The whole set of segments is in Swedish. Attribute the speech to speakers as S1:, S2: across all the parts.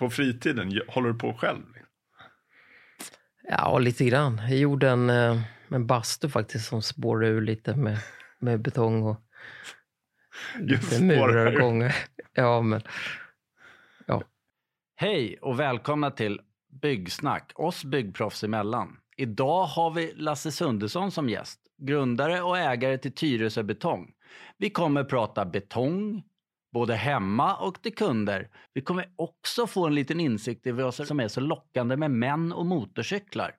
S1: på fritiden? Håller du på själv?
S2: Ja, lite grann. Jag gjorde en, eh, en bastu faktiskt som spårade ur lite med, med betong och lite murar och gånger. Ja, men
S3: Hej och välkomna till Byggsnack, oss byggproffs emellan. Idag har vi Lasse Sundersson som gäst, grundare och ägare till Tyresö Betong. Vi kommer prata betong, både hemma och till kunder. Vi kommer också få en liten insikt i vad som är så lockande med män och motorcyklar.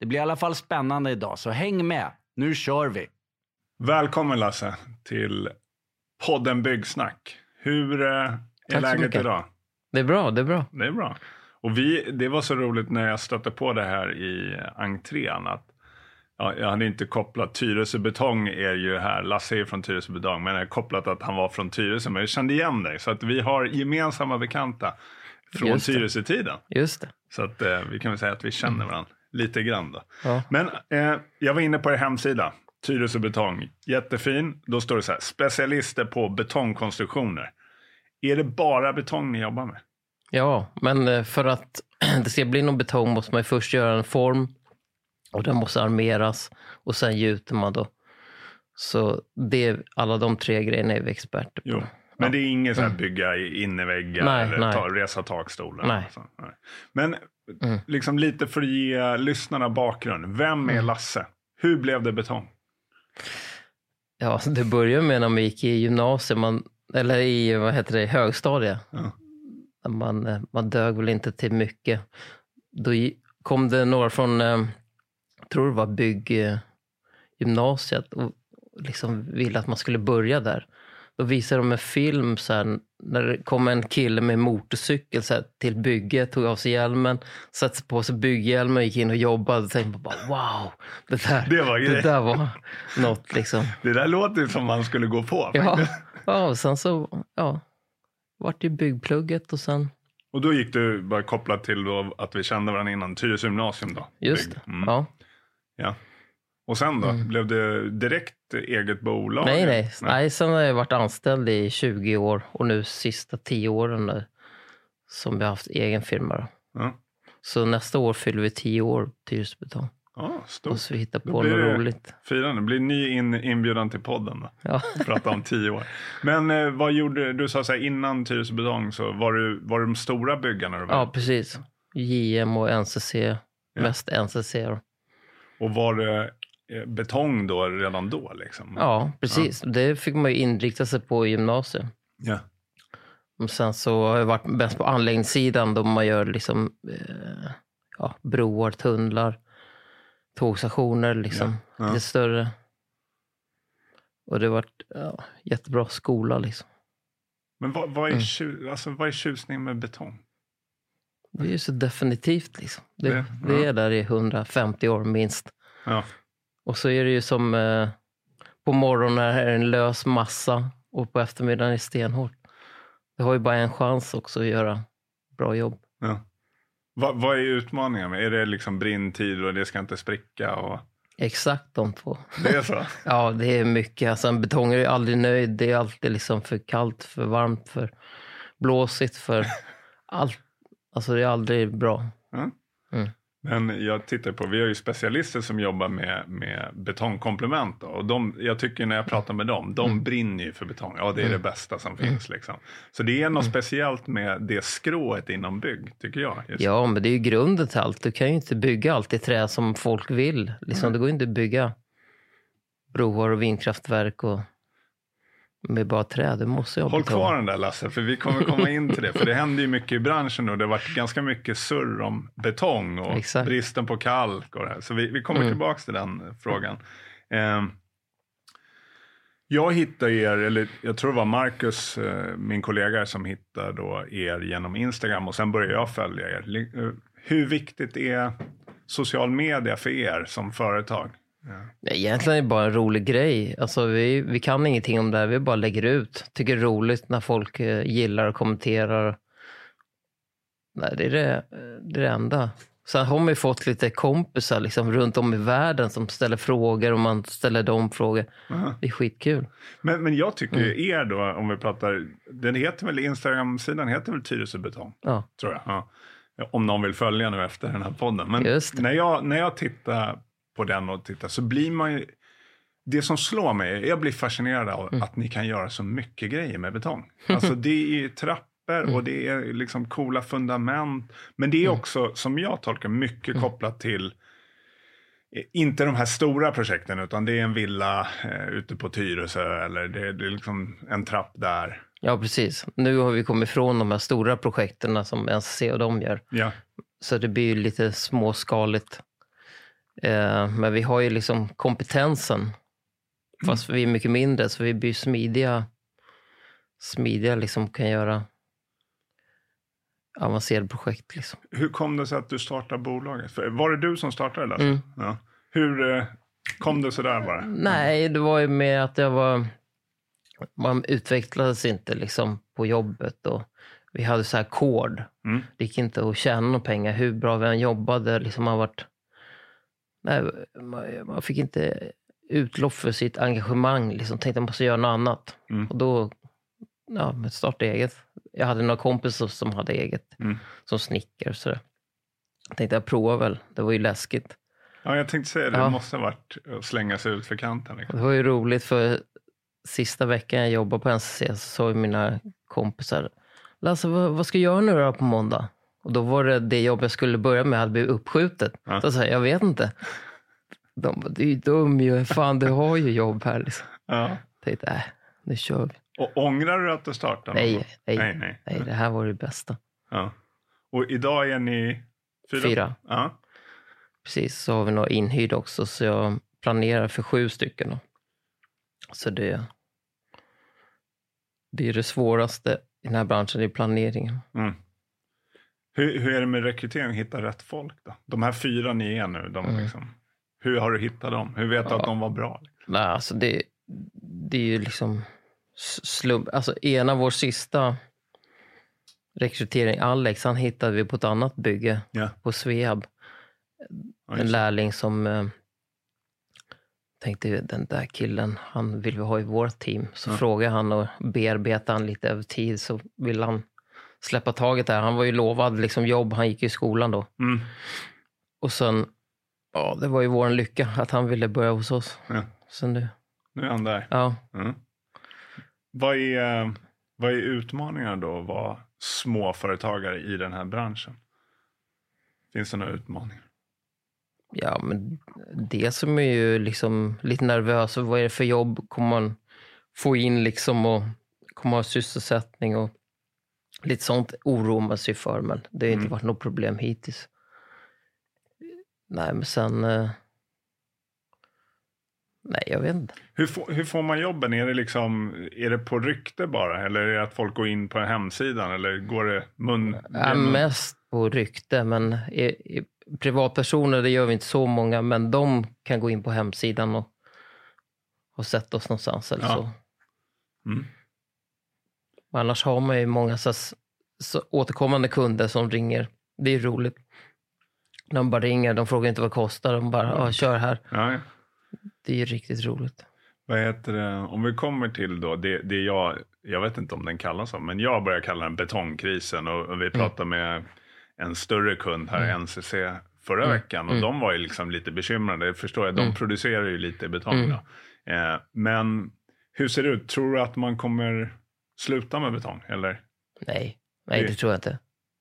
S3: Det blir i alla fall spännande idag, så häng med. Nu kör vi!
S1: Välkommen Lasse till podden Byggsnack. Hur eh, är
S2: så
S1: läget idag?
S2: det är bra, det är bra.
S1: Det är bra. Och vi, det var så roligt när jag stötte på det här i entrén. Att, ja, jag hade inte kopplat Tyresö Betong är ju här. Lasse är från Tyresö Betong. Men jag hade kopplat att han var från Tyresö. Men jag kände igen dig. Så att vi har gemensamma bekanta från
S2: Just.
S1: Tyresö-tiden.
S2: Just det.
S1: Så att eh, vi kan väl säga att vi känner varandra lite grann då.
S2: Ja.
S1: Men eh, jag var inne på er hemsida. Tyresö Betong. Jättefin. Då står det så här. Specialister på betongkonstruktioner. Är det bara betong ni jobbar med?
S2: Ja, men eh, för att det ska bli någon betong måste man först göra en form och den måste armeras och sen gjuter man då. Så det, alla de tre grejerna är vi experter på.
S1: Jo. Men det är inget så här bygga i innerväggar
S2: Nej,
S1: eller
S2: nej.
S1: Ta, resa takstolar.
S2: Nej.
S1: och så. nej. Men
S2: Mm.
S1: liksom lite för att ge lyssnarna bakgrund. Vem är Lasse? Hur blev det betong?
S2: Ja, det började med när man gick i gymnasiet, man, eller i vad heter det, högstadiet.
S1: Ja.
S2: Man, man dög väl inte till mycket. Då kom det några från, eh, tror det var bygggymnasiet och liksom ville att man skulle börja där. Då visade de en film så här, när det kom en kille med motorcykel så här, till bygget, tog av sig hjälmen, satte på sig bygghjälmen, gick in och jobbade och tänkte bara wow, det där,
S1: Det var
S2: det där var något liksom.
S1: Det där låter som man skulle gå på.
S2: Ja, ja och sen så ja, vart det byggplugget och sen,
S1: Och då gick du bara kopplat till att vi kände varandra innan Tyresö gymnasium då?
S2: just det.
S1: Mm.
S2: Ja.
S1: Ja. Och sen då?
S2: Mm.
S1: Blev det direkt eget bolag?
S2: Nej, nej, nej. Sen har jag varit anställd i 20 år och nu sista 10 åren nu, som jag har haft egen firma.
S1: Ja,
S2: Så nästa år fyller vi 10 år Tyresö Betong.
S1: ja stort.
S2: Och så vi hittar
S1: Då
S2: på något roligt.
S1: Firande. Det blir ny in, inbjudan till podden då.
S2: Ja.
S1: Prata om tio år. Men eh, vad gjorde du? sa så här, innan Tyresö Betong så var du, var du de stora byggarna du var?
S2: ja, precis. JM och NCC, mest NCC. Då.
S1: Och var det eh, betong då redan då liksom?
S2: Ja, precis. Det fick man ju inrikta sig på i gymnasiet.
S1: ja.
S2: Och sen så har jag varit bäst på anläggningssidan då man gör liksom eh, ja, broar, tunnlar, tågstationer liksom.
S1: Ja, ja.
S2: Lite större. Och det har varit ja, jättebra skola liksom.
S1: Men vad, vad, är
S2: Mm.
S1: tju, alltså, vad är tjusning med betong?
S2: Det är ju så definitivt liksom. Det,
S1: Det-
S2: det,
S1: ja.
S2: är där i 150 år minst.
S1: Ja.
S2: Och så är det ju som eh, på morgonen är det en lös massa och på eftermiddagen är det stenhårt. Det har ju bara en chans också att göra bra jobb.
S1: ja. Vad, vad är utmaningen? med? Är det liksom brintid och det ska inte spricka? Och...
S2: Exakt de två.
S1: Det är så?
S2: Ja, det är mycket. Alltså, en betong är ju aldrig nöjd. Det är alltid liksom för kallt, för varmt, för blåsigt, för allt. Alltså det är aldrig bra.
S1: Ja.
S2: Mm.
S1: Men jag tittar på, vi har ju specialister som jobbar med, med betongkomplement. Då, och de, jag tycker när jag pratar med dem, de
S2: Mm.
S1: brinner ju för betong. Ja, det är det bästa som finns. Liksom. Så det är
S2: Mm.
S1: något speciellt med det skrået inom bygg, tycker jag. Just.
S2: Ja, men det är ju grunden till allt. Du kan ju inte bygga allt i trä som folk vill. Liksom, Det går ju inte att bygga broar och vindkraftverk och med bara trä. Du måste ha
S1: Håll kvar den där Lasse, för vi kommer komma in till det. För det händer ju mycket i branschen och det har varit ganska mycket surr om betong och
S2: Exakt.
S1: bristen på kalk och det här. Så vi, vi kommer
S2: Mm.
S1: tillbaka till den eh, frågan. Ehm, jag hittade er, eller jag tror det var Marcus, eh, min kollega, som hittade då er genom Instagram och sen började jag följa er. Eh, Hur viktigt är social media för er som företag?
S2: Nej, Egentligen är det bara en rolig grej. Alltså, vi, vi kan ingenting om det här. Vi bara lägger ut. Tycker det är roligt när folk eh, gillar och kommenterar. Nej, det är det, det, är det enda. Sen har man ju fått lite kompisar liksom, runt om i världen som ställer frågor och man ställer dem frågor.
S1: Aha.
S2: Det är skitkul.
S1: Men, men jag tycker
S2: Mm.
S1: er då, om vi pratar, den heter väl, Instagram-sidan heter väl Tyresö Betong,
S2: Ja.
S1: tror jag. Ja. Om någon vill följa nu efter den här podden. Men när jag, när jag tittar på den och tittar så blir man ju, det som slår mig, jag blir fascinerad av
S2: Mm.
S1: att ni kan göra så mycket grejer med betong. Alltså det är trappor
S2: Mm.
S1: och det är liksom coola fundament. Men det är också, som jag tolkar, mycket
S2: Mm.
S1: kopplat till eh, inte de här stora projekten utan det är en villa eh, ute på Tyresö eller det, det är liksom en trapp där.
S2: ja, precis. Nu har vi kommit ifrån de här stora projekten som NCC och de gör.
S1: Ja,
S2: Så det blir ju lite småskaligt. Eh, men vi har ju liksom kompetensen. Fast vi är mycket mindre, så vi blir smidiga. Smidiga liksom kan göra avancerade projekt. Liksom.
S1: hur kom det sig att du startade bolaget? För, var det du som startade Lasse?
S2: Mm.
S1: Ja. Hur eh, kom det sådär bara?
S2: Nej, det var ju med att jag var... Man utvecklades inte liksom på jobbet och vi hade så här kod.
S1: Mm.
S2: Det gick inte att tjäna några pengar hur bra vi än jobbade. Liksom man, varit, nej, man, fick inte utlopp för sitt engagemang. Liksom tänkte jag måste göra något annat.
S1: Mm.
S2: Och då ja, men starta eget. Jag hade några kompisar som hade eget,
S1: Mm.
S2: som snickare och sådär. Jag tänkte jag provar väl, det var ju läskigt.
S1: Ja, jag tänkte säga det,
S2: Ja.
S1: måste ha varit att slänga sig ut för kanten. Liksom.
S2: Det var ju roligt för sista veckan jag jobbade på NCC så sa mina kompisar Lasse, vad, vad ska jag göra nu då på måndag? Och då var det det jobb jag skulle börja med hade blivit uppskjutet.
S1: Ja.
S2: Så jag sa, jag vet inte. De bara, du är dum ju. Fan, du har ju jobb här. Liksom.
S1: Ja.
S2: Jag tänkte, äh, nu kör vi.
S1: Och ångrar du att du startade?
S2: Nej, nej,
S1: nej,
S2: nej,
S1: nej.
S2: det här var det bästa.
S1: Ja. Och idag är ni fyra?
S2: Fyra.
S1: Ja.
S2: Precis, så har vi några inhyrda också, så jag planerar för sju stycken. Då. Så det, det är det svåraste i den här branschen, det är planeringen.
S1: Mm. Hur, hur är det med rekrytering, hitta rätt folk då? De här fyra ni är nu, de
S2: Mm.
S1: liksom, hur har du hittat dem? Hur vet du
S2: Ja.
S1: att de var bra?
S2: Nej, alltså det, det är ju liksom slump. Alltså ena vår sista rekrytering, Alex, han hittade vi på ett annat bygge
S1: Ja.
S2: på Sveab.
S1: Ja,
S2: En lärling som eh, tänkte den där killen, han vill vi ha i vårt team. Så
S1: Ja.
S2: frågade han och bearbetade han lite över tid så ville han släppa taget där. Han var ju lovad liksom jobb, han gick i skolan då.
S1: Mm.
S2: Och sen, ja det var ju vår lycka att han ville börja hos oss.
S1: Ja.
S2: Så nu,
S1: Nu är han där.
S2: ja.
S1: Mm. Vad, är, vad är utmaningarna då att vara småföretagare i den här branschen? Finns det några utmaningar?
S2: Ja, men det som är ju liksom lite nervös. Vad är det för jobb kommer man få in liksom och kommer ha sysselsättning och lite sånt oroar man sig för. Men det har inte
S1: Mm.
S2: varit något problem hittills. Nej, men sen... eh, Nej, jag vet inte.
S1: Hur, får- hur får man jobben? Är det, liksom, är det på rykte bara? Eller är det att folk går in på hemsidan? Eller går det mun...
S2: Ja,
S1: mun-
S2: mest på rykte, men i, i, privatpersoner, det gör vi inte så många, men de kan gå in på hemsidan och, och sätta oss någonstans eller
S1: Ja.
S2: så.
S1: Mm.
S2: Och Annars har man ju många så, så återkommande kunder som ringer. Det är roligt. De bara ringer, de frågar inte vad det kostar, de bara ja, kör här.
S1: Ja.
S2: Det är ju riktigt roligt.
S1: Vad heter det? Om vi kommer till då, det, det jag, jag vet inte om den kallas så, men jag börjar kalla den betongkrisen och, och vi pratade med en större kund här, NCC, förra
S2: Mm.
S1: veckan och
S2: Mm.
S1: de var ju liksom lite bekymrade, det förstår jag, de
S2: Mm.
S1: producerar ju lite betong
S2: Mm.
S1: Eh, men hur ser det ut? Tror du att man kommer sluta med betong? Eller?
S2: Nej, nej
S1: Det-
S2: det tror jag inte.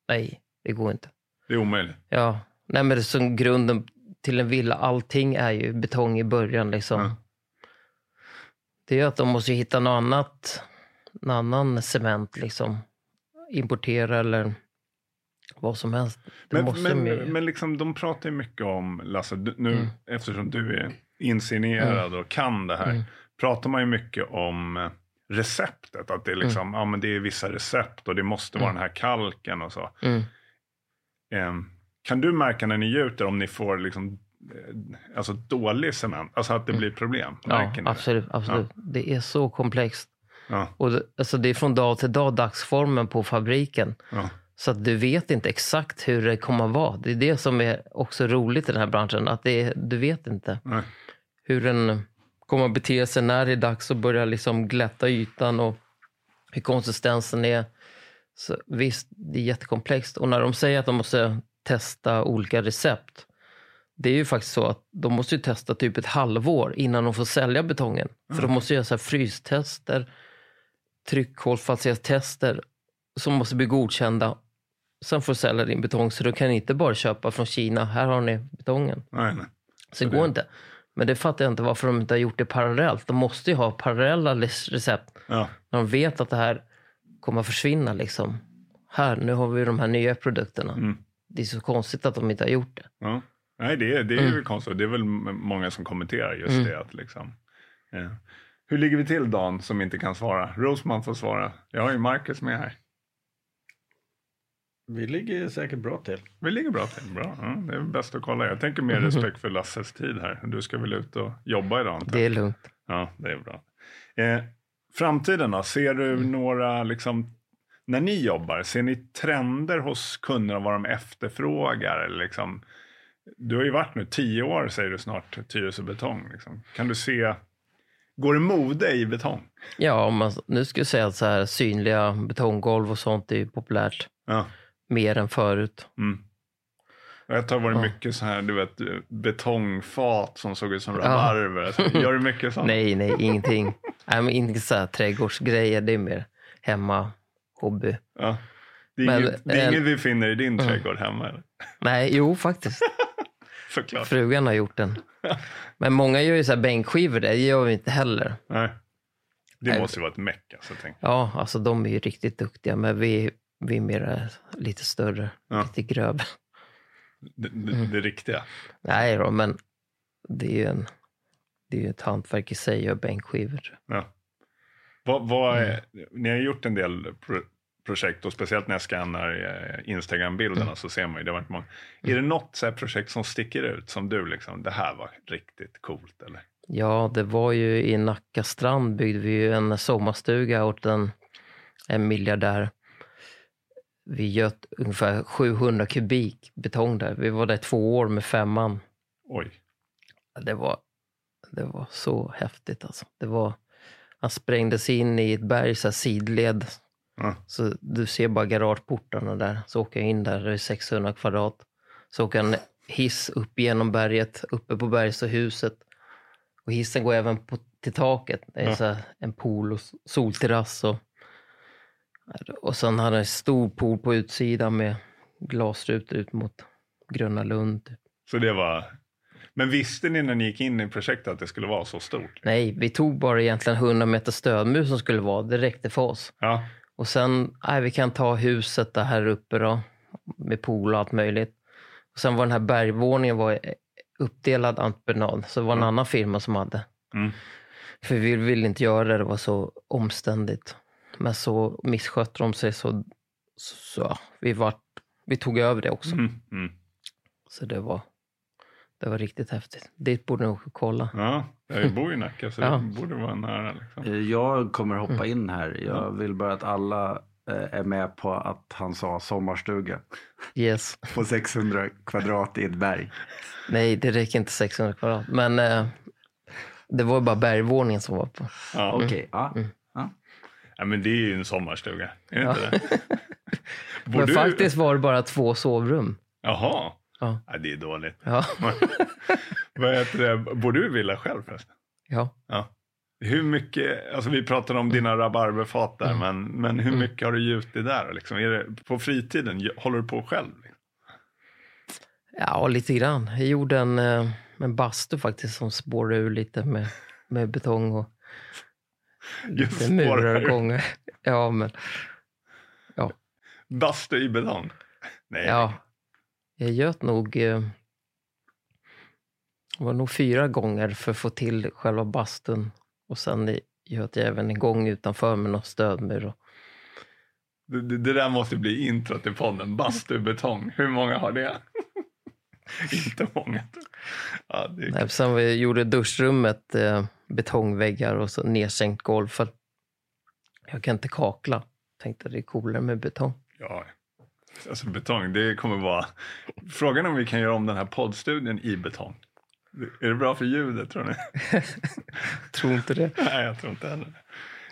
S2: Nej, det går inte.
S1: Det är omöjligt.
S2: Ja, nej men det som grunden till en villa, allting är ju betong i början liksom.
S1: Ja.
S2: Det är att de måste hitta något annat, någon annan cement liksom. Importera eller vad som helst. Det
S1: Men, men,
S2: ju.
S1: men liksom, de pratar ju mycket om, Lasse, nu
S2: Mm.
S1: eftersom du är insignerad och kan det här,
S2: Mm.
S1: pratar man ju mycket om receptet. Att det är liksom, ja men det är vissa recept och det måste vara
S2: Mm.
S1: den här kalken och så.
S2: Mm.
S1: Ehm, kan du märka när ni gjuter om ni får liksom, eh, alltså dålig cement, alltså att det blir problem?
S2: Mm. Ja,
S1: ni det?
S2: absolut. absolut. Det är så komplext.
S1: Ja,
S2: Och det, alltså det är från dag till dag dagsformen på fabriken.
S1: ja,
S2: Så att du vet inte exakt hur det kommer att vara. Det är det som är också roligt i den här branschen. Att det är, du vet inte
S1: Nej.
S2: hur den kommer att bete sig när det är dags att börja liksom glätta ytan och hur konsistensen är. Så visst, det är jättekomplext. Och när de säger att de måste testa olika recept. Det är ju faktiskt så att de måste testa typ ett halvår innan de får sälja betongen. För de måste göra så här frystester, tryckhållfasthetstester som måste bli godkända. Sen får du sälja din betong. Så du kan inte bara köpa från Kina. Här har ni betongen.
S1: Nej, nej.
S2: Så det- går inte. Men det fattar jag inte varför de inte har gjort det parallellt. De måste ju ha parallella recept.
S1: Ja.
S2: När de vet att det här kommer att försvinna. Liksom. Här, nu har vi de här nya produkterna.
S1: Mm.
S2: Det är så konstigt att de inte har gjort det.
S1: Ja. Nej, det är, det är
S2: Mm.
S1: konstigt. Det är väl många som kommenterar just
S2: Mm.
S1: det. Att liksom, ja. Hur ligger vi till Dan som inte kan svara? Roseman får svara. Jag har ju Marcus med här.
S3: Vi ligger säkert bra till.
S1: Vi ligger bra till. Bra. Ja, det är bäst att kolla. Jag tänker mer respekt för Lasses tid här. Du ska väl ut och jobba idag antar
S2: Det är lugnt.
S1: Ja, det är bra. Eh, framtiden då? Ser du
S2: Mm.
S1: några, liksom, när ni jobbar, ser ni trender hos kunderna vad de efterfrågar? Eller liksom, du har ju varit nu tio år, säger du snart, Tyresö Betong. Liksom. Kan du se, går det mode i betong?
S2: Ja, om man, nu ska jag säga att så här, synliga betonggolv och sånt är ju populärt.
S1: Ja.
S2: Mer än förut.
S1: Mm. Ett tag var det
S2: Ja.
S1: mycket så här, du vet, betongfat som såg ut som
S2: Ja.
S1: rabarber. Alltså, gör du mycket sånt?
S2: Nej, nej, ingenting. nej, men inte så här trädgårdsgrejer. Det är mer hemma, hobby.
S1: Ja. Det är,
S2: Men,
S1: inget, det är
S2: eh,
S1: inget vi finner i din
S2: mm.
S1: trädgård hemma? Eller?
S2: Nej, jo faktiskt.
S1: Såklart.
S2: Frugan har gjort den. Men många gör ju så här bänkskivor. Det gör vi inte heller.
S1: Nej. Det måste ju vara ett meck. Alltså, tänk.
S2: Ja, alltså de är ju riktigt duktiga. Men vi, vi är eh, lite större,
S1: Ja.
S2: lite grövre.
S1: Det, det,
S2: Mm.
S1: det riktiga.
S2: Nej då, men det är ju en, det är ju ett hantverk i sig göra bänkskivor.
S1: Ja. Vad, vad
S2: Mm.
S1: är, Ni har gjort en del pro, projekt och speciellt när jag scannar eh, Instagram-bilderna
S2: Mm.
S1: så ser man ju, det har varit många. Är det något så här projekt som sticker ut som du liksom, det här var riktigt coolt eller?
S2: Ja, det var ju i Nacka strand byggde vi ju en sommarstuga åt en, en miljardär. Vi göt ungefär 700 kubik betong där. Vi var där två år med femman.
S1: Oj.
S2: Det var, det var så häftigt alltså. Det var, han sprängdes in i ett berg, så sidled.
S1: Ja.
S2: Så du ser bara garageportarna där. Så åker jag in där, det är 600 kvadrat. Så åker en hiss upp genom berget, uppe på berget och hissen går även på, till taket. Det är
S1: Ja.
S2: så en pool och solterrass. Och, och sen hade en stor pool på utsidan med glasrutor ut mot Gröna Lund. typ.
S1: Så det var... Men visste ni när ni gick in i projektet att det skulle vara så stort?
S2: Nej, vi tog bara egentligen 100 meter stödmur som skulle vara. Det räckte för oss.
S1: Ja.
S2: Och sen, nej, vi kan ta huset där här uppe då. Med pool och allt möjligt. Och sen var den här bergvåningen var uppdelad entreprenad. Så det var en
S1: Mm.
S2: annan firma som hade.
S1: Mm.
S2: För vi ville inte göra det, det var så omständigt. Men så misskötte de sig så, så vi, var, vi tog över det också.
S1: Mm. Mm.
S2: Så det var, det var riktigt häftigt. Dit borde och kolla.
S1: Ja, jag bor i Nacka så
S2: Ja.
S1: det borde vara nära. Liksom.
S3: Eh, Jag kommer hoppa
S2: Mm.
S3: in här. Jag vill bara att alla eh, är med på att han sa sommarstuga
S2: Yes.
S3: på 600 kvadrat i ett berg.
S2: Nej, det räcker inte 600 kvadrat. Men eh, det var bara bergvåningen som var på.
S1: Ja.
S3: Okej, ja.
S2: Mm.
S1: Ja, men det är ju en sommarstuga. Är det
S2: Ja.
S1: inte det?
S2: Men
S1: du-
S2: faktiskt var det bara två sovrum.
S1: Jaha.
S2: Ja.
S1: Ja, det är dåligt.
S2: Ja.
S1: Vad heter det? Bor du i villa själv förresten?
S2: ja.
S1: Ja. Hur mycket, alltså vi pratade om dina rabarberfat där,
S2: Mm.
S1: men, men hur
S2: Mm.
S1: mycket har du gjutit där? Liksom? Är det, på fritiden, håller du på själv? Liksom?
S2: Ja, lite grann. Jag gjorde en, eh, en bastu faktiskt som spårade ur lite med, med betong och
S1: Just
S2: lite murar och gånger. Ja, men
S1: Bastu i betong? Nej.
S2: ja. Jag göt nog... eh, Det var nog fyra gånger för att få till själva bastun. Och sen göt jag även en gång utanför med något stödmur. Och,
S1: Det, det, det där måste bli intro till podden. Bastu i betong. Hur många har det? Inte många. Ja, det är...
S2: Nej, sen vi gjorde duschrummet eh, betongväggar och så nedsänkt golv. För jag kan inte kakla. Tänkte det är coolare med betong.
S1: ja. Alltså betong, det kommer vara... Frågan om vi kan göra om den här poddstudien i betong. Är det bra för ljudet tror ni?
S2: Tror inte det.
S1: Nej, jag tror inte heller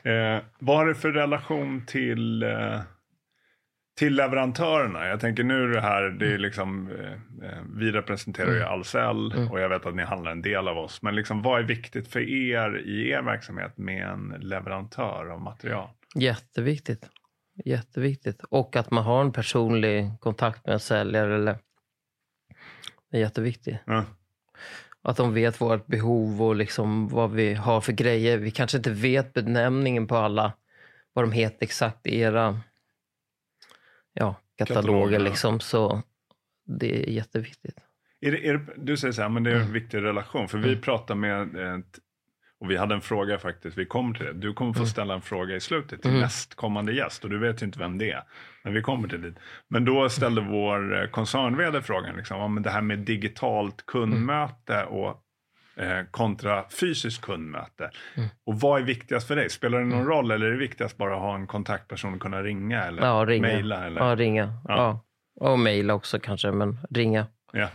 S1: det. Eh, vad har du för relation till, eh, till leverantörerna? Jag tänker nu det här, det är liksom, eh, eh vi representerar ju Ahlsell
S2: Mm.
S1: och jag vet att ni handlar en del av oss. Men liksom, vad är viktigt för er i er verksamhet med en leverantör av material?
S2: Jätteviktigt. Jätteviktigt. Och att man har en personlig kontakt med en säljare. Eller... Det är jätteviktigt.
S1: Ja.
S2: Att de vet vårt behov och liksom vad vi har för grejer. Vi kanske inte vet benämningen på alla, vad de heter exakt i era ja, kataloger. Liksom. Så det är jätteviktigt.
S1: Är det, är det, du säger så här, men det är en
S2: Mm.
S1: viktig relation. För vi pratar med, och vi hade en fråga faktiskt, vi kommer till det. Du kommer få
S2: Mm.
S1: ställa en fråga i slutet till
S2: Mm.
S1: nästkommande gäst och du vet ju inte vem det är. Men vi kommer till det. Men då ställde vår eh, koncernvd frågan, liksom, men det här med digitalt kundmöte och kontra fysiskt kundmöte.
S2: Mm.
S1: Och vad är viktigast för dig? Spelar det någon roll eller är det viktigast bara att ha en kontaktperson och kunna ringa eller
S2: Ja, ringa.
S1: mejla? Eller?
S2: Ja, ringa.
S1: Ja.
S2: Ja. Och mejla också kanske, men ringa.
S1: Ja.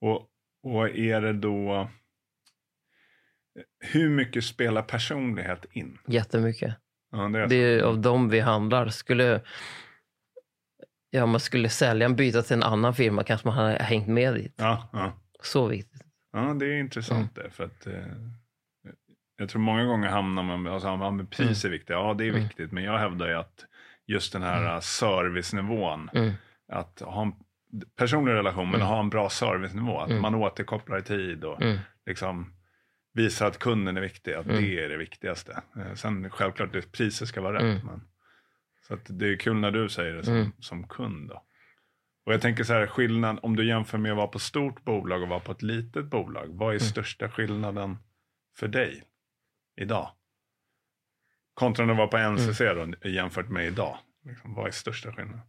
S1: Och, och är det då... Hur mycket spelar personlighet in?
S2: Jättemycket.
S1: Ja, det är
S2: Det är av dem vi handlar. Skulle, ja, man skulle sälja en byta till en annan firma kanske man hade hängt med dit.
S1: Ja, ja.
S2: Så viktigt.
S1: Ja, det är intressant
S2: Mm.
S1: det. För att, eh, jag tror många gånger hamnar man med, alltså, ja, men pris är viktigt. Ja, det är
S2: Mm.
S1: viktigt. Men jag hävdar ju att just den här eh, servicenivån,
S2: Mm.
S1: att ha en personlig relation, men
S2: Mm.
S1: ha en bra servicenivå. Att
S2: Mm.
S1: man återkopplar i tid och
S2: Mm.
S1: liksom visar att kunden är viktig, att
S2: Mm.
S1: det är det viktigaste. Eh, Sen självklart det priset ska vara rätt.
S2: Mm.
S1: Men, så att det är kul när du säger det som,
S2: Mm.
S1: som kund. Då. Och jag tänker så här, skillnad om du jämför med att vara på stort bolag och vara på ett litet bolag. Vad är
S2: Mm.
S1: största skillnaden för dig idag? Kontra när du var på NCC
S2: Mm.
S1: då, jämfört med idag. Liksom, vad är största skillnaden?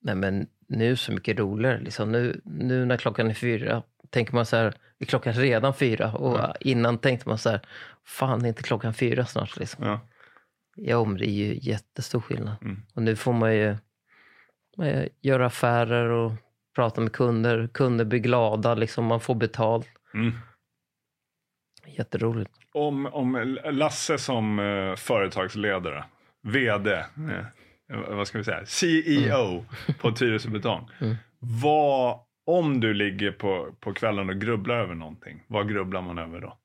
S2: Nej, men nu så mycket roligare. Liksom. Nu, nu när klockan är fyra tänker man så här, är klockan redan fyra? Och
S1: Ja.
S2: innan tänkte man så här, fan är inte klockan fyra snart? Liksom.
S1: Ja.
S2: Ja, men det är ju jättestor skillnad.
S1: Mm.
S2: Och nu får man ju göra affärer och prata med kunder. Kunder blir glada, liksom, man får betalt.
S1: Mm.
S2: Jätteroligt.
S1: Om, om Lasse som eh, företagsledare, vd, eh, vad ska vi säga, CEO på Tyresö Betong.
S2: Mm.
S1: Vad, om du ligger på, på kvällen och grubblar över någonting, vad grubblar man över då?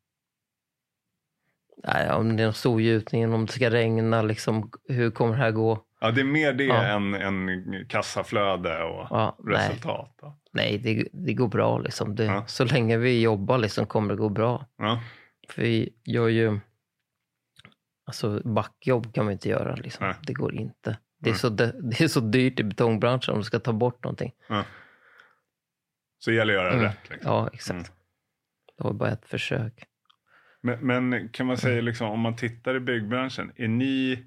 S2: Nej, om det är en stor gjutning, om det ska regna, liksom, hur kommer det här gå?
S1: Ja, det är mer det
S2: Ja.
S1: än, än kassaflöde och
S2: Ja, nej,
S1: resultat. då.
S2: nej det, det går bra. Liksom. Det,
S1: Ja.
S2: Så länge vi jobbar liksom, kommer det gå bra. För vi gör ju... Alltså backjobb kan man inte göra. Liksom.
S1: Nej.
S2: Det går inte. Det är,
S1: Nej.
S2: så, det, det är så dyrt i betongbranschen om du ska ta bort någonting.
S1: Så det gäller att göra
S2: Mm.
S1: rätt. Liksom.
S2: Ja, exakt.
S1: Mm.
S2: Det var bara ett försök.
S1: Men, men kan man säga, liksom, om man tittar i byggbranschen, är ni,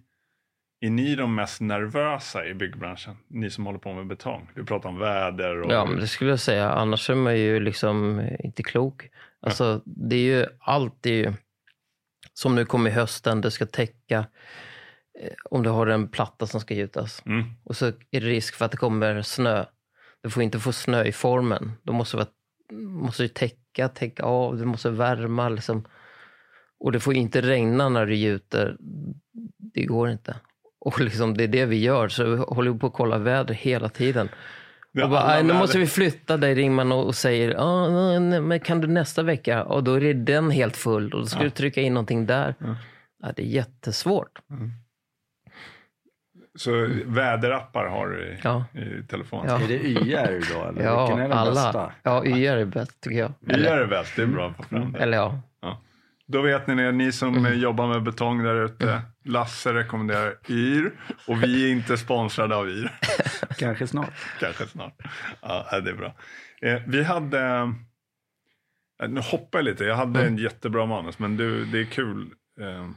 S1: är ni de mest nervösa i byggbranschen? Ni som håller på med betong. Du pratar om väder och...
S2: Ja, men det skulle jag säga. Annars är man ju liksom inte klok. Alltså, det är ju allt är ju, som nu kommer i hösten, det ska täcka eh, om du har en platta som ska gjutas.
S1: Mm.
S2: Och så är det risk för att det kommer snö. Du får inte få snö i formen. Då måste du måste täcka, täcka av, du måste värma. Liksom. Och det får inte regna när du gjuter. Det går inte. Och liksom, det är det vi gör, så vi håller på att kolla väder hela tiden.
S1: Är
S2: Och bara,
S1: alla
S2: "Aj, nu måste vi flytta dig, ringer man och säger, ah, nej, men kan du nästa vecka? Och då är den helt full och då ska
S1: Ja.
S2: du trycka in någonting där.
S1: Ja.
S2: Ja, det är jättesvårt.
S1: Så väderappar har du i,
S2: Ja.
S1: i telefonen?
S2: Ja.
S3: Är det YR då eller
S2: Ja,
S3: vilken är den
S2: alla.
S3: bästa?
S2: Ja, YR är bäst tycker jag.
S1: Gör det bäst, det är bra att få fram det.
S2: Eller ja,
S1: Då vet ni det, ni som
S2: Mm.
S1: jobbar med betong där ute. Lasse rekommenderar YR och vi är inte sponsrade av YR.
S3: Kanske snart.
S1: Kanske snart. Ja, det är bra. Eh, vi hade, eh, nu hoppar jag lite, jag hade
S2: Mm.
S1: en jättebra manus men du, det är kul. Eh,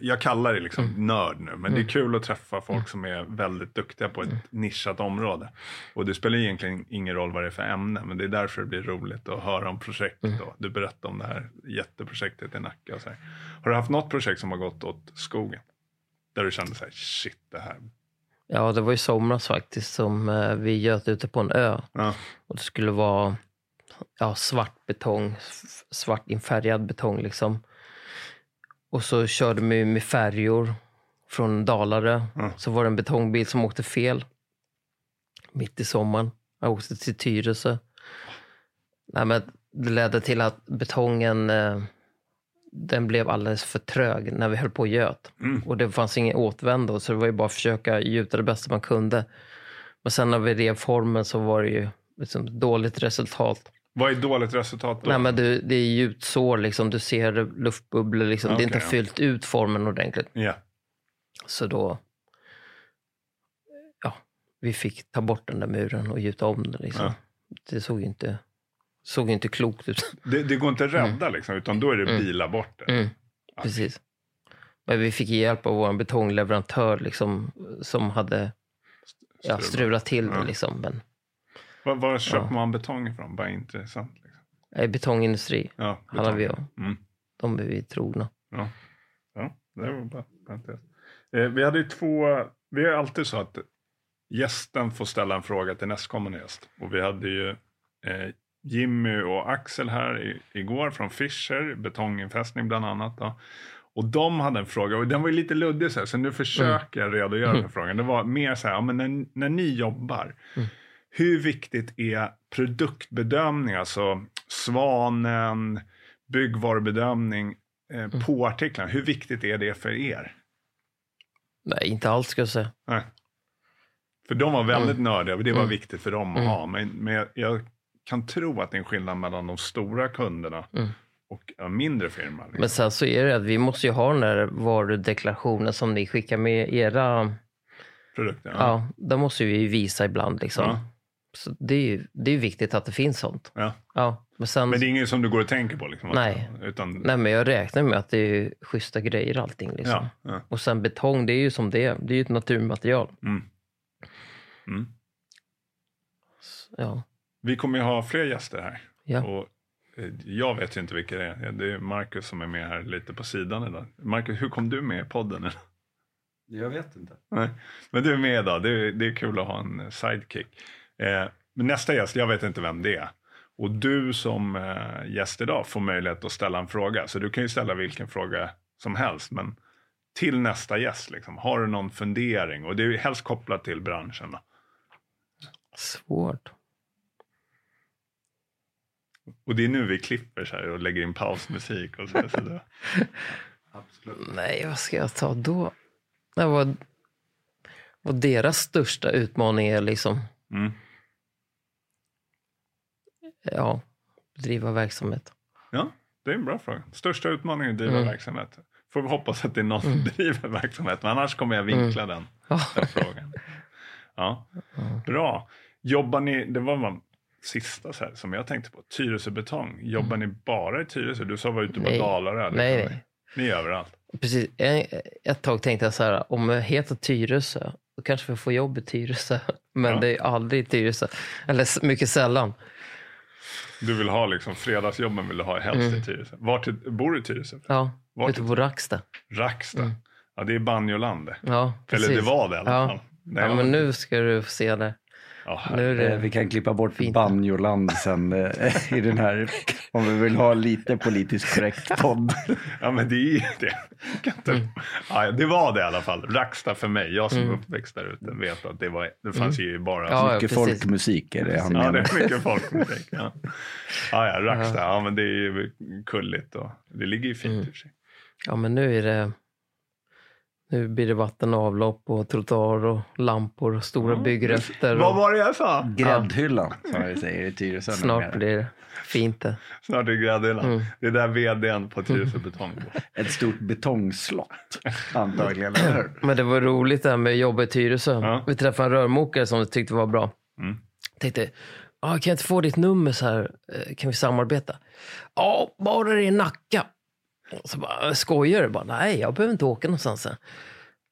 S1: jag, kallar det liksom
S2: Mm.
S1: nörd nu, men det är kul att träffa folk som är väldigt duktiga på ett
S2: Mm.
S1: nischat område. Och det spelar egentligen ingen roll vad det är för ämne, men det är därför det blir roligt att höra om projekt.
S2: Mm.
S1: Du berättade om det här jätteprojektet i Nacka. Och så här. Har du haft något projekt som har gått åt skogen? Där du kände så här, shit det här.
S2: Ja, det var i somras faktiskt som eh, vi göt ute på en ö.
S1: Ja.
S2: Och det skulle vara ja, svart betong, svart infärgad betong liksom. Och så körde vi med färjor från Dalarö.
S1: Mm.
S2: Så var det en betongbil som åkte fel. Mitt i sommaren. Jag åkte till Tyresö. Nej, men det ledde till att betongen eh, den blev alldeles för trög när vi höll på och göt.
S1: Mm.
S2: Och det fanns ingen återvändo så det var ju bara att försöka gjuta det bästa man kunde. Men sen när vi rev formen så var det ju liksom dåligt resultat.
S1: Vad är dåligt resultat då?
S2: Nej, men du, det är gjutsår, liksom. du ser luftbubblor. Liksom. det är inte
S1: ja.
S2: fyllt ut formen ordentligt.
S1: Ja.
S2: Så då... Ja, vi fick ta bort den där muren och gjuta om den. Liksom.
S1: Ja.
S2: Det såg inte, såg inte klokt ut.
S1: Det, det går inte att rädda liksom, utan då är det
S2: Mm.
S1: bila bort det.
S2: Mm, precis. Men vi fick hjälp av vår betongleverantör liksom, som hade ja,
S1: Strula.
S2: strulat till det. Liksom. Men
S1: Var, var köper
S2: Ja.
S1: man betong ifrån? Bara intressant. Liksom.
S2: eh, betongindustri,
S1: Ja, betong.
S2: har.
S1: Mm.
S2: De är vi trogna.
S1: Ja, det var bara. Eh, vi hade ju två, vi är alltid så att gästen får ställa en fråga till nästkommande gäst. Och vi hade ju eh, Jimmy och Axel här i, igår från Fischer, betonginfästning bland annat. Då. Och de hade en fråga och den var ju lite luddig så, här, så nu försöker jag redogöra för frågan. Det var mer så här, ja, men när, när ni jobbar,
S2: Mm.
S1: Hur viktigt är produktbedömning, alltså Svanen, byggvarubedömning eh, på artiklarna? Hur viktigt är det för er?
S2: Nej, inte alls ska jag säga.
S1: Nej. För de var väldigt nördiga och det var
S2: Mm.
S1: viktigt för dem att
S2: Mm.
S1: ha. Men, men jag, jag kan tro att det är en skillnad mellan de stora kunderna
S2: Mm.
S1: och mindre firmor. Liksom.
S2: Men sen så är det att vi måste ju ha den där varudeklarationen som ni skickar med era...
S1: Produkter.
S2: Ja,
S1: Ja.
S2: där måste vi visa ibland. Liksom.
S1: Ja.
S2: Så det är ju det är viktigt att det finns sånt.
S1: Ja.
S2: Ja, men sen...
S1: Men det är inget som du går och tänker på? Liksom,
S2: Nej.
S1: Utan,
S2: Nej, men jag räknar med att det är schyssta grejer allting. Liksom.
S1: ja, ja.
S2: Och sen betong, det är ju som det är. Det är ju ett naturmaterial.
S1: Mm. Mm.
S2: Så, Ja,
S1: Vi kommer ju ha fler gäster här.
S2: ja.
S1: Och eh, jag vet ju inte vilka det är. Det är Marcus som är med här lite på sidan idag. Marcus, hur kom du med i podden? idag?
S3: Jag vet inte.
S1: Nej. Men du är med idag. Det är, det är kul att ha en sidekick. Eh, nästa gäst, jag vet inte vem det är. Och du som eh, gäst idag får möjlighet att ställa en fråga. Så du kan ju ställa vilken fråga som helst. Men till nästa gäst, liksom, har du någon fundering? Och det är ju helst kopplat till branschen. Då.
S2: Svårt.
S1: Och det är nu vi klipper så här och lägger in pausmusik. Och så, så det,
S3: Absolut.
S2: Nej, vad ska jag ta då? Det var, vad deras största utmaning är liksom,
S1: mm.
S2: Ja, driva verksamhet.
S1: Ja, det är en bra fråga. Största utmaningen är att driva
S2: Mm.
S1: verksamhet. Får vi hoppas att det är någon som driver verksamhet. Men annars kommer jag vinkla den.
S2: Ja.
S1: den frågan. Ja, bra. Jobbar ni, det var man sista så här, som jag tänkte på, Tyresö Betong. Jobbar ni bara i Tyresö? Du sa var ute på
S2: Nej.
S1: Dalarö. liksom.
S2: Nej, nej.
S1: Ni är överallt.
S2: Precis. Ett tag tänkte jag så här, om jag heter Tyresö, då kanske vi får jobb i Tyresö. Men
S1: Ja.
S2: det är aldrig i Tyresö. Eller mycket sällan.
S1: Du vill ha liksom, fredagsjobben vill du ha helst i
S2: Mm.
S1: Tyresö. Vart i- bor du i Tyresö?
S2: Ja,
S1: Vart
S2: ute på Racksta.
S1: Racksta.
S2: Mm.
S1: Ja, det är banjoland det.
S2: Ja, precis.
S1: Eller det var det i alla
S2: Ja.
S1: fall. Nej,
S2: Ja, men nu ska du få se det.
S1: Ja,
S2: Nu är det
S3: Vi kan klippa bort
S2: Fint.
S3: banjoland sen eh, i den här, om vi vill ha lite politiskt korrekt podd.
S1: Ja men det är ju det. Kan inte-
S2: Mm.
S1: Ja, det var det i alla fall. Racksta för mig. Jag som är uppväxt där ute vet att det, var, det fanns ju bara...
S2: Mm. Ja,
S3: Mycket
S2: precis.
S3: folkmusik är det han
S1: Ja, det
S3: menar.
S1: är mycket folkmusik. Ja. Ja, ja, Racksta. Ja, men det är ju kulligt och det ligger ju fint
S2: Mm.
S1: i och för sig.
S2: Ja, men nu är det... Nu blir det vatten och avlopp och trottoar och lampor och stora
S1: Ja.
S2: byggrätter.
S1: Vad var det jag sa?
S3: Gräddhyllan, som vi säger i Tyresö.
S2: snart blir det fint det.
S1: Snart är gräddhyllan.
S2: Mm.
S1: Det är där vdn på Tyresö Betong bor.
S3: Ett stort betongslott, antagligen.
S2: Men det var roligt det här med jobba i Tyresö.
S1: Ja.
S2: Vi träffade en rörmokare som vi tyckte var bra.
S1: Mm.
S2: Tänkte, ah, kan jag inte få ditt nummer så här? Eh, Kan vi samarbeta? Ja, bara det är i Nacka. Och Så bara, skojar du? Bara, Nej, jag behöver inte åka någonstans. sen."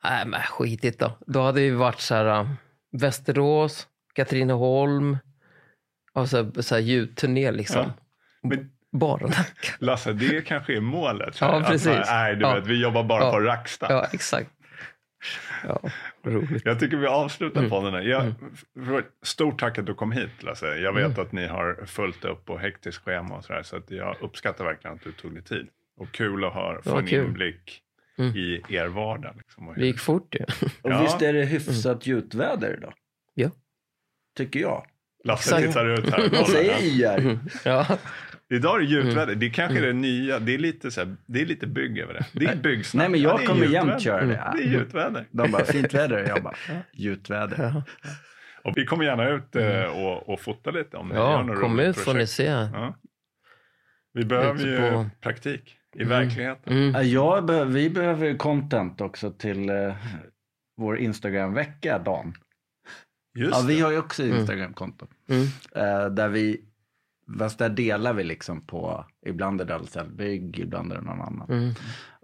S2: Nej, men skitigt då. Då hade vi varit så här, äh, Västerås, Katrineholm och så här, så ljudturné liksom.
S1: Men
S2: Bara Nacka.
S1: Lasse, det kanske är målet. så
S2: Ja, precis.
S1: man- Nej, du
S2: Ja.
S1: vet, vi jobbar bara
S2: Ja.
S1: på Racksta.
S2: Ja, exakt. Ja, roligt.
S1: Jag tycker vi avslutar
S2: Mm.
S1: podden här. Jag, för, stort tack att du kom hit Lasse. Jag vet
S2: Mm.
S1: att ni har fullt upp och hektiskt schema och sådär. Så att jag uppskattar verkligen att du tog dig tid. Och kul att höra, få en
S2: kul.
S1: inblick
S2: Mm.
S1: i er vardag. Liksom,
S2: Det gick fort ju.
S3: Och
S1: Ja.
S3: visst är det hyfsat gjutväder idag?
S2: Ja.
S3: Tycker jag.
S1: Lasse tittar ut här.
S3: Vad säger. IR?
S2: Ja,
S1: Idag är det gjutväder.
S2: Mm.
S1: Det är kanske är det nya. Det är lite, så här, det är lite bygg över det. Det är byggsnack.
S3: Nej, men jag
S1: Ja,
S3: kommer jämt köra det.
S1: Det är gjutväder.
S3: De bara, fint väder. Jag bara, gjutväder.
S2: ja.
S1: Och vi kommer gärna ut eh, och, och fota lite om ni gör
S2: ja
S1: något
S2: kom ut får ni se.
S1: Ja. Vi behöver ju
S2: på-
S1: praktik i verkligheten.
S2: Mm.
S3: Ja, Jag be- vi behöver content också till eh, vår Instagram-vecka, Dan.
S1: Just
S3: Ja, vi har ju också Instagram-konto.
S2: Mm.
S3: Eh, där vi, fast där delar vi liksom på, ibland är det Ahlsell Bygg, ibland är det någon annan.
S2: Mm.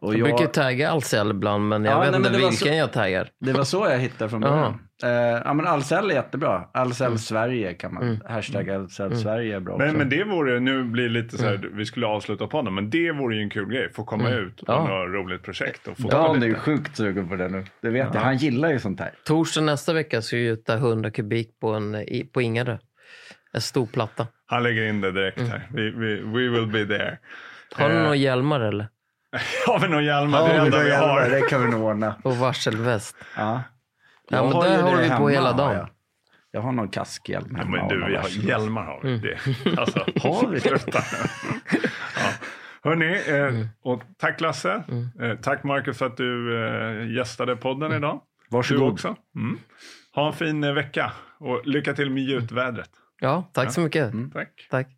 S3: Och
S2: Jag
S3: jag,
S2: brukar tagga Ahlsell ibland, men jag
S3: Ja,
S2: vet
S3: nej, men
S2: inte vilken
S3: så-
S2: jag taggar.
S3: det var så jag hittade från början. Eh, ja men Ahlsell är jättebra. Ahlsell Sverige kan man,
S2: Mm.
S3: hashtag Ahlsell Sverige är bra
S1: Men,
S3: också.
S1: men det vore, nu blir det lite så här,
S2: Mm.
S1: vi skulle avsluta på den, men det vore ju en kul grej. Få komma ut på
S2: Ja.
S1: något roligt projekt och fota
S3: Dan är ju sjukt sugen på det nu. Det vet jag. Han gillar ju sånt här.
S2: Torsdag nästa vecka ska jag gjuta 100 kubik på, en, på Ingarö. En stor platta.
S1: Han lägger in det direkt
S2: Mm.
S1: här. Vi, vi, we will be there.
S2: Har du
S1: Eh,
S2: några hjälmar eller?
S1: Har vi någon Hjalmar? det är
S3: Ja,
S1: det enda
S3: men
S1: vi har.
S3: det kan vi nog ordna.
S2: Och varselväst?
S3: Ja.
S2: Ja, men
S3: har
S2: där
S3: ju
S2: håller
S3: det
S2: vi på hela
S3: har
S2: dagen.
S3: Jag. jag har någon kaskhjälm
S1: Ja,
S3: hemma.
S1: men
S3: och
S1: du, vi har hjälmar har vi.
S2: Mm.
S1: Det. Alltså,
S3: Har vi?
S1: Ja. Hörni, eh,
S2: Mm.
S1: och tack Lasse. Eh, tack Marcus för att du eh, gästade podden idag. Du
S3: Varsågod.
S1: också. Mm. Ha en fin eh, vecka och lycka till med gjutvädret.
S2: Ja, tack så mycket.
S1: Tack.
S2: Tack.